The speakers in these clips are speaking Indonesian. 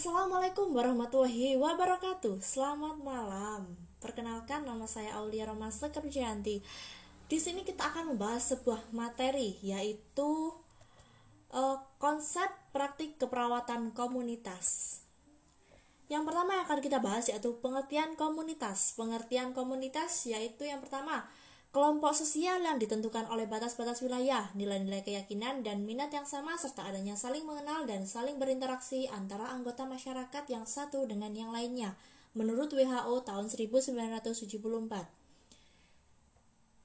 Assalamualaikum warahmatullahi wabarakatuh. Selamat malam. Perkenalkan nama saya Aulia Romase Kerjayanti. Di sini kita akan membahas sebuah materi Yaitu uh, Konsep praktik keperawatan komunitas. Yang pertama yang akan kita bahas yaitu pengertian komunitas. Pengertian komunitas yaitu yang pertama Kelompok sosial yang ditentukan oleh batas-batas wilayah, nilai-nilai keyakinan, dan minat yang sama, serta adanya saling mengenal dan saling berinteraksi antara anggota masyarakat yang satu dengan yang lainnya, menurut WHO tahun 1974.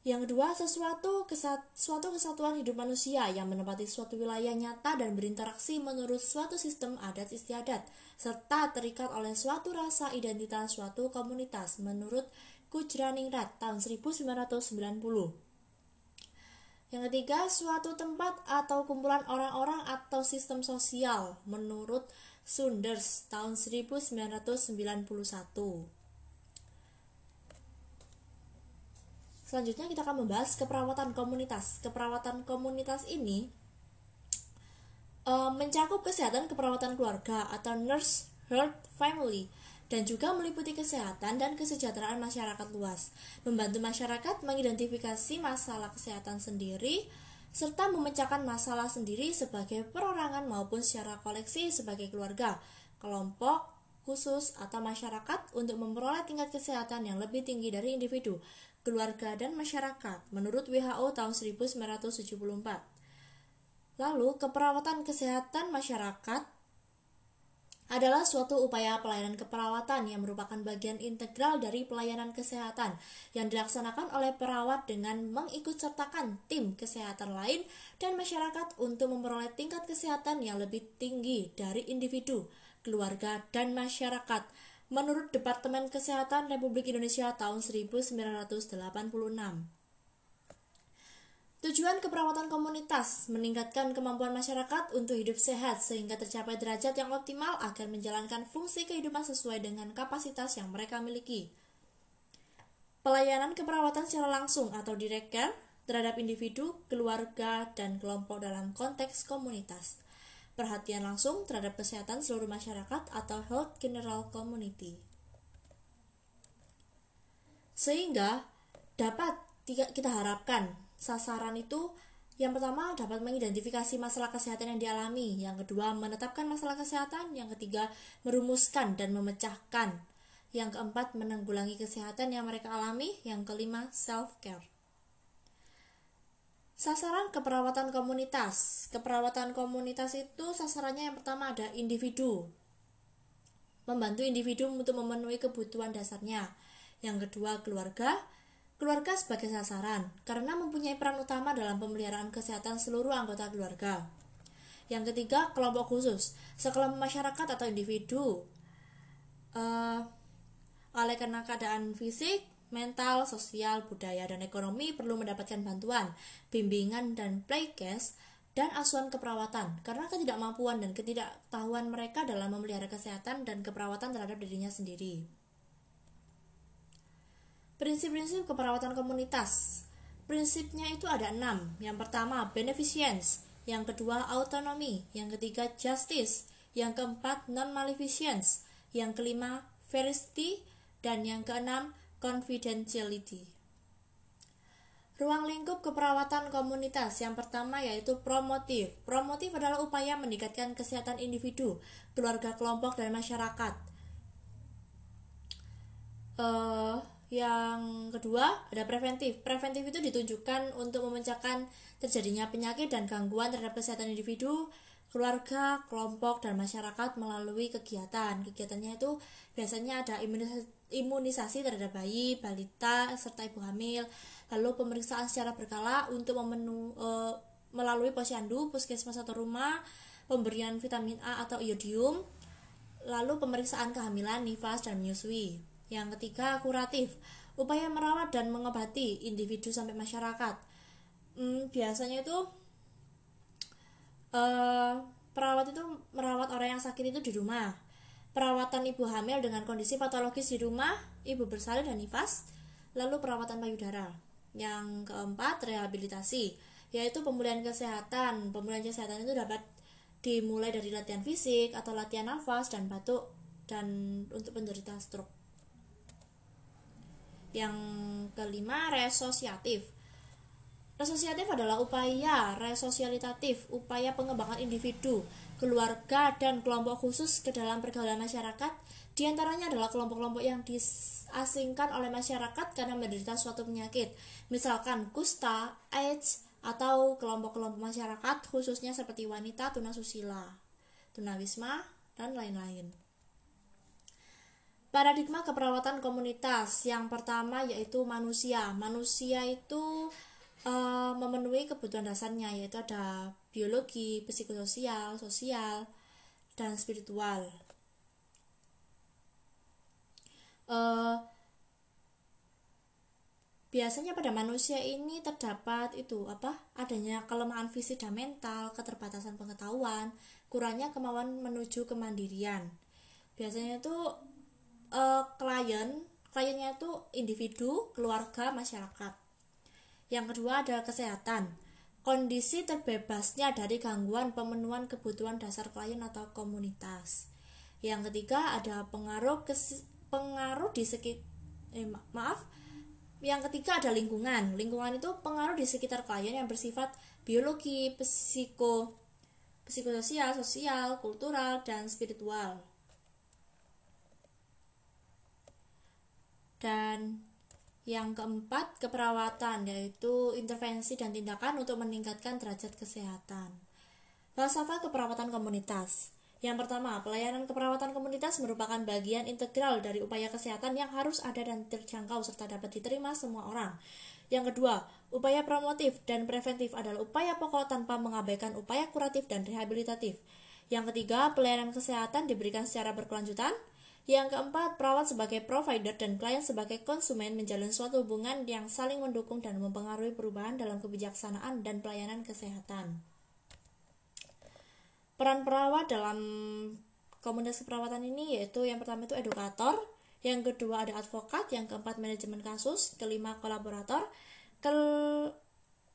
Yang kedua, sesuatu, suatu kesatuan hidup manusia yang menempati suatu wilayah nyata dan berinteraksi menurut suatu sistem adat istiadat, serta terikat oleh suatu rasa identitas suatu komunitas menurut Gujraningrat tahun 1990. Yang ketiga, suatu tempat atau kumpulan orang-orang atau sistem sosial menurut Sunders tahun 1991. Selanjutnya kita akan membahas keperawatan komunitas. Keperawatan komunitas ini e, mencakup kesehatan keperawatan keluarga atau nurse health family dan juga meliputi kesehatan dan kesejahteraan masyarakat luas, membantu masyarakat mengidentifikasi masalah kesehatan sendiri, serta memecahkan masalah sendiri sebagai perorangan maupun secara koleksi sebagai keluarga, kelompok, khusus, atau masyarakat untuk memperoleh tingkat kesehatan yang lebih tinggi dari individu, keluarga, dan masyarakat menurut WHO tahun 1974. Lalu, keperawatan kesehatan masyarakat adalah suatu upaya pelayanan keperawatan yang merupakan bagian integral dari pelayanan kesehatan yang dilaksanakan oleh perawat dengan mengikutsertakan tim kesehatan lain dan masyarakat untuk memperoleh tingkat kesehatan yang lebih tinggi dari individu, keluarga, dan masyarakat. Menurut Departemen Kesehatan Republik Indonesia tahun 1986. Tujuan keperawatan komunitas meningkatkan kemampuan masyarakat untuk hidup sehat sehingga tercapai derajat yang optimal agar menjalankan fungsi kehidupan sesuai dengan kapasitas yang mereka miliki. Pelayanan keperawatan secara langsung atau direct care terhadap individu, keluarga, dan kelompok dalam konteks komunitas. Perhatian langsung terhadap kesehatan seluruh masyarakat atau health general community. Sehingga dapat kita harapkan sasaran itu yang pertama dapat mengidentifikasi masalah kesehatan yang dialami, yang kedua menetapkan masalah kesehatan, yang ketiga merumuskan dan memecahkan, yang keempat menanggulangi kesehatan yang mereka alami, yang kelima self care. Sasaran keperawatan komunitas. Keperawatan komunitas itu sasarannya yang pertama ada individu. Membantu individu untuk memenuhi kebutuhan dasarnya. Yang kedua keluarga, Keluarga sebagai sasaran karena mempunyai peran utama dalam pemeliharaan kesehatan seluruh anggota keluarga. Yang ketiga, kelompok khusus, sekelompok masyarakat atau individu. Uh, oleh karena keadaan fisik, mental, sosial, budaya, dan ekonomi perlu mendapatkan bantuan, bimbingan, dan playcase dan asuhan keperawatan karena ketidakmampuan dan ketidaktahuan mereka dalam memelihara kesehatan dan keperawatan terhadap dirinya sendiri. Prinsip-prinsip keperawatan komunitas. Prinsipnya itu ada enam. Yang pertama, beneficence. Yang kedua, autonomi. Yang ketiga, justice. Yang keempat, non-maleficence. Yang kelima, veracity. Dan yang keenam, confidentiality. Ruang lingkup keperawatan komunitas yang pertama yaitu promotif. Promotif adalah upaya meningkatkan kesehatan individu, keluarga kelompok, dan masyarakat. Uh, yang kedua ada preventif. Preventif itu ditujukan untuk memecahkan terjadinya penyakit dan gangguan terhadap kesehatan individu, keluarga, kelompok, dan masyarakat melalui kegiatan. Kegiatannya itu biasanya ada imunisasi, imunisasi terhadap bayi, balita, serta ibu hamil, lalu pemeriksaan secara berkala untuk memenu, e, melalui posyandu, puskesmas atau rumah, pemberian vitamin A atau iodium, lalu pemeriksaan kehamilan, nifas, dan menyusui. Yang ketiga, kuratif. Upaya merawat dan mengobati individu sampai masyarakat. Hmm, biasanya itu uh, perawat itu merawat orang yang sakit itu di rumah. Perawatan ibu hamil dengan kondisi patologis di rumah, ibu bersalin dan nifas, lalu perawatan payudara. Yang keempat, rehabilitasi, yaitu pemulihan kesehatan. Pemulihan kesehatan itu dapat dimulai dari latihan fisik atau latihan nafas dan batuk dan untuk penderita stroke. Yang kelima, resosiatif. Resosiatif adalah upaya resosialitatif, upaya pengembangan individu, keluarga, dan kelompok khusus ke dalam pergaulan masyarakat. Di antaranya adalah kelompok-kelompok yang diasingkan oleh masyarakat karena menderita suatu penyakit, misalkan kusta, AIDS, atau kelompok-kelompok masyarakat khususnya seperti wanita tunasusila, tunawisma, dan lain-lain. Paradigma keperawatan komunitas yang pertama yaitu manusia. Manusia itu uh, memenuhi kebutuhan dasarnya yaitu ada biologi, psikososial, sosial, dan spiritual. Uh, biasanya pada manusia ini terdapat itu apa adanya kelemahan fisik dan mental keterbatasan pengetahuan kurangnya kemauan menuju kemandirian biasanya itu uh, klien kliennya itu individu keluarga masyarakat yang kedua adalah kesehatan kondisi terbebasnya dari gangguan pemenuhan kebutuhan dasar klien atau komunitas yang ketiga ada pengaruh pengaruh di sekitar eh, maaf yang ketiga ada lingkungan. Lingkungan itu pengaruh di sekitar klien yang bersifat biologi, psiko, psikososial, sosial, kultural, dan spiritual. Dan yang keempat, keperawatan, yaitu intervensi dan tindakan untuk meningkatkan derajat kesehatan. Falsafah keperawatan komunitas. Yang pertama, pelayanan keperawatan komunitas merupakan bagian integral dari upaya kesehatan yang harus ada dan terjangkau serta dapat diterima semua orang. Yang kedua, upaya promotif dan preventif adalah upaya pokok tanpa mengabaikan upaya kuratif dan rehabilitatif. Yang ketiga, pelayanan kesehatan diberikan secara berkelanjutan. Yang keempat, perawat sebagai provider dan klien sebagai konsumen menjalin suatu hubungan yang saling mendukung dan mempengaruhi perubahan dalam kebijaksanaan dan pelayanan kesehatan. Peran perawat dalam komunitas keperawatan ini yaitu yang pertama itu edukator, yang kedua ada advokat, yang keempat manajemen kasus, kelima kolaborator, kel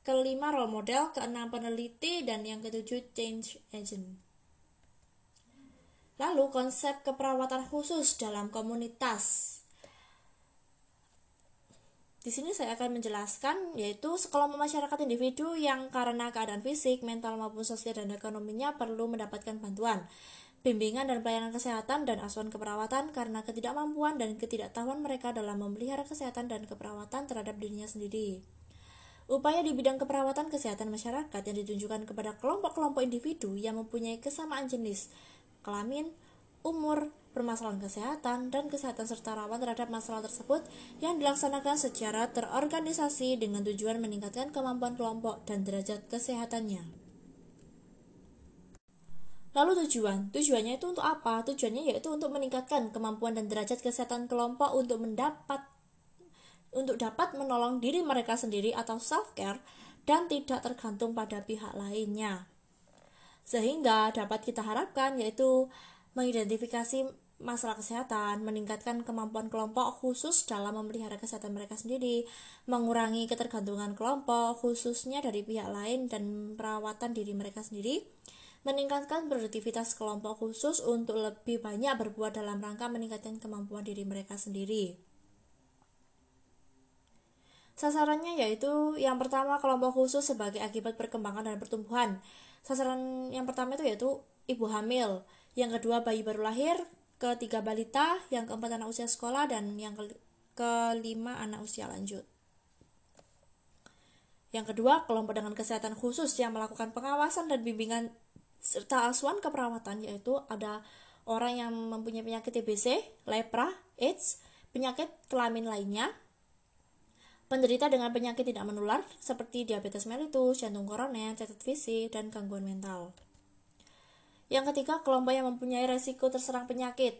kelima role model, keenam peneliti, dan yang ketujuh change agent. Lalu konsep keperawatan khusus dalam komunitas. Di sini saya akan menjelaskan yaitu sekelompok masyarakat individu yang karena keadaan fisik, mental maupun sosial dan ekonominya perlu mendapatkan bantuan, bimbingan dan pelayanan kesehatan dan asuhan keperawatan karena ketidakmampuan dan ketidaktahuan mereka dalam memelihara kesehatan dan keperawatan terhadap dirinya sendiri. Upaya di bidang keperawatan kesehatan masyarakat yang ditunjukkan kepada kelompok-kelompok individu yang mempunyai kesamaan jenis, kelamin, umur, permasalahan kesehatan, dan kesehatan serta rawan terhadap masalah tersebut yang dilaksanakan secara terorganisasi dengan tujuan meningkatkan kemampuan kelompok dan derajat kesehatannya. Lalu tujuan, tujuannya itu untuk apa? Tujuannya yaitu untuk meningkatkan kemampuan dan derajat kesehatan kelompok untuk mendapat untuk dapat menolong diri mereka sendiri atau self care dan tidak tergantung pada pihak lainnya. Sehingga dapat kita harapkan yaitu mengidentifikasi masalah kesehatan, meningkatkan kemampuan kelompok khusus dalam memelihara kesehatan mereka sendiri, mengurangi ketergantungan kelompok khususnya dari pihak lain dan perawatan diri mereka sendiri, meningkatkan produktivitas kelompok khusus untuk lebih banyak berbuat dalam rangka meningkatkan kemampuan diri mereka sendiri. Sasarannya yaitu yang pertama kelompok khusus sebagai akibat perkembangan dan pertumbuhan. Sasaran yang pertama itu yaitu ibu hamil, yang kedua bayi baru lahir, ketiga balita, yang keempat anak usia sekolah, dan yang ke kelima anak usia lanjut. Yang kedua, kelompok dengan kesehatan khusus yang melakukan pengawasan dan bimbingan serta asuhan keperawatan yaitu ada orang yang mempunyai penyakit TBC, lepra, AIDS, penyakit kelamin lainnya, penderita dengan penyakit tidak menular seperti diabetes mellitus, jantung koroner, cacat fisik, dan gangguan mental. Yang ketiga, kelompok yang mempunyai resiko terserang penyakit.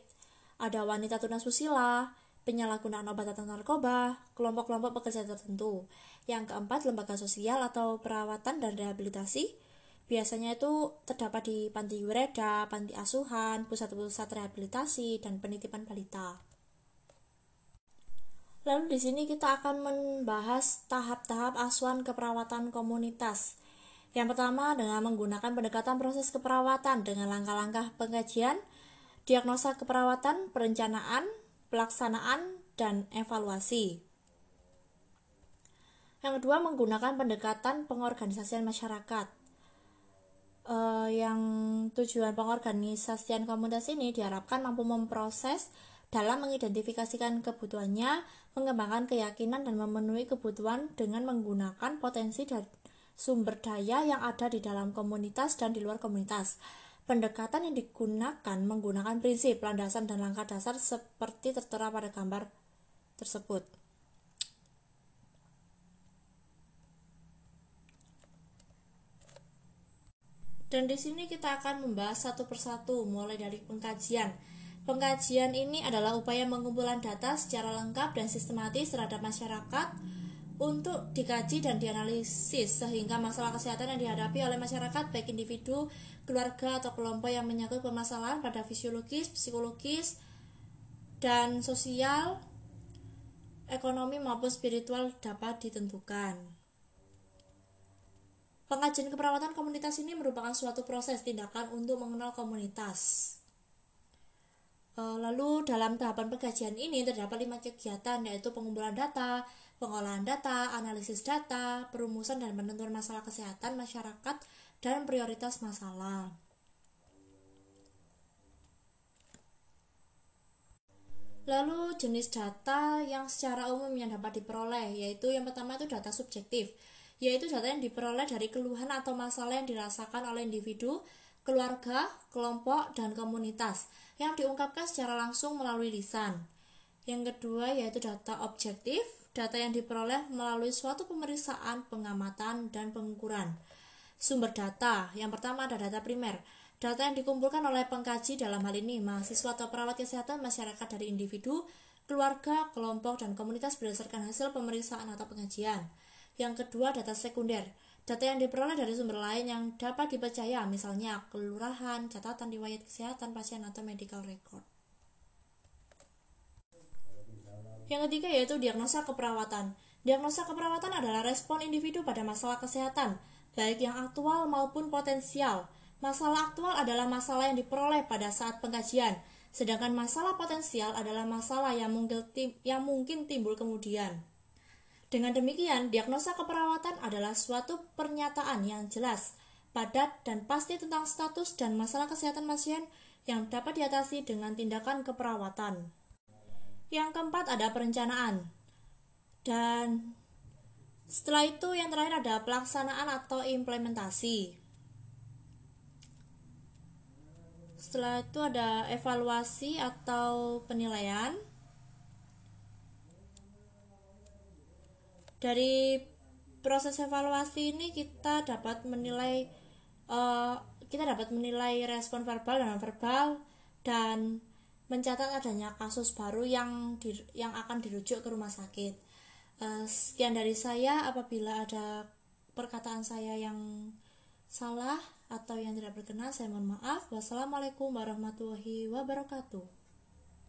Ada wanita tunasusila, penyalahgunaan obat atau narkoba, kelompok-kelompok pekerja tertentu. Yang keempat, lembaga sosial atau perawatan dan rehabilitasi. Biasanya itu terdapat di panti wireda, panti asuhan, pusat-pusat rehabilitasi, dan penitipan balita. Lalu di sini kita akan membahas tahap-tahap asuhan keperawatan komunitas. Yang pertama dengan menggunakan pendekatan proses keperawatan dengan langkah-langkah pengkajian, diagnosa keperawatan, perencanaan, pelaksanaan, dan evaluasi. Yang kedua menggunakan pendekatan pengorganisasian masyarakat. Uh, yang tujuan pengorganisasian komunitas ini diharapkan mampu memproses dalam mengidentifikasikan kebutuhannya, mengembangkan keyakinan dan memenuhi kebutuhan dengan menggunakan potensi dan sumber daya yang ada di dalam komunitas dan di luar komunitas. Pendekatan yang digunakan menggunakan prinsip, landasan, dan langkah dasar seperti tertera pada gambar tersebut. Dan di sini kita akan membahas satu persatu mulai dari pengkajian Pengkajian ini adalah upaya pengumpulan data secara lengkap dan sistematis terhadap masyarakat untuk dikaji dan dianalisis sehingga masalah kesehatan yang dihadapi oleh masyarakat baik individu, keluarga atau kelompok yang menyangkut permasalahan pada fisiologis, psikologis, dan sosial, ekonomi maupun spiritual dapat ditentukan. Pengajian keperawatan komunitas ini merupakan suatu proses tindakan untuk mengenal komunitas. Eh, lalu dalam tahapan pengkajian ini terdapat lima kegiatan yaitu pengumpulan data, pengolahan data, analisis data, perumusan dan penentuan masalah kesehatan masyarakat dan prioritas masalah. Lalu jenis data yang secara umum yang dapat diperoleh yaitu yang pertama itu data subjektif yaitu data yang diperoleh dari keluhan atau masalah yang dirasakan oleh individu keluarga, kelompok, dan komunitas yang diungkapkan secara langsung melalui lisan. Yang kedua yaitu data objektif, data yang diperoleh melalui suatu pemeriksaan, pengamatan, dan pengukuran. Sumber data, yang pertama ada data primer, data yang dikumpulkan oleh pengkaji dalam hal ini mahasiswa atau perawat kesehatan masyarakat dari individu, keluarga, kelompok, dan komunitas berdasarkan hasil pemeriksaan atau pengajian. Yang kedua data sekunder, Data yang diperoleh dari sumber lain yang dapat dipercaya, misalnya kelurahan, catatan riwayat kesehatan pasien atau medical record. Yang ketiga yaitu diagnosa keperawatan. Diagnosa keperawatan adalah respon individu pada masalah kesehatan, baik yang aktual maupun potensial. Masalah aktual adalah masalah yang diperoleh pada saat pengkajian, sedangkan masalah potensial adalah masalah yang mungkin, yang mungkin timbul kemudian. Dengan demikian, diagnosa keperawatan adalah suatu pernyataan yang jelas, padat, dan pasti tentang status dan masalah kesehatan pasien yang dapat diatasi dengan tindakan keperawatan. Yang keempat ada perencanaan. Dan setelah itu yang terakhir ada pelaksanaan atau implementasi. Setelah itu ada evaluasi atau penilaian. Dari proses evaluasi ini kita dapat menilai uh, kita dapat menilai respon verbal dan verbal dan mencatat adanya kasus baru yang di, yang akan dirujuk ke rumah sakit. Uh, sekian dari saya apabila ada perkataan saya yang salah atau yang tidak berkenan saya mohon maaf. Wassalamualaikum warahmatullahi wabarakatuh.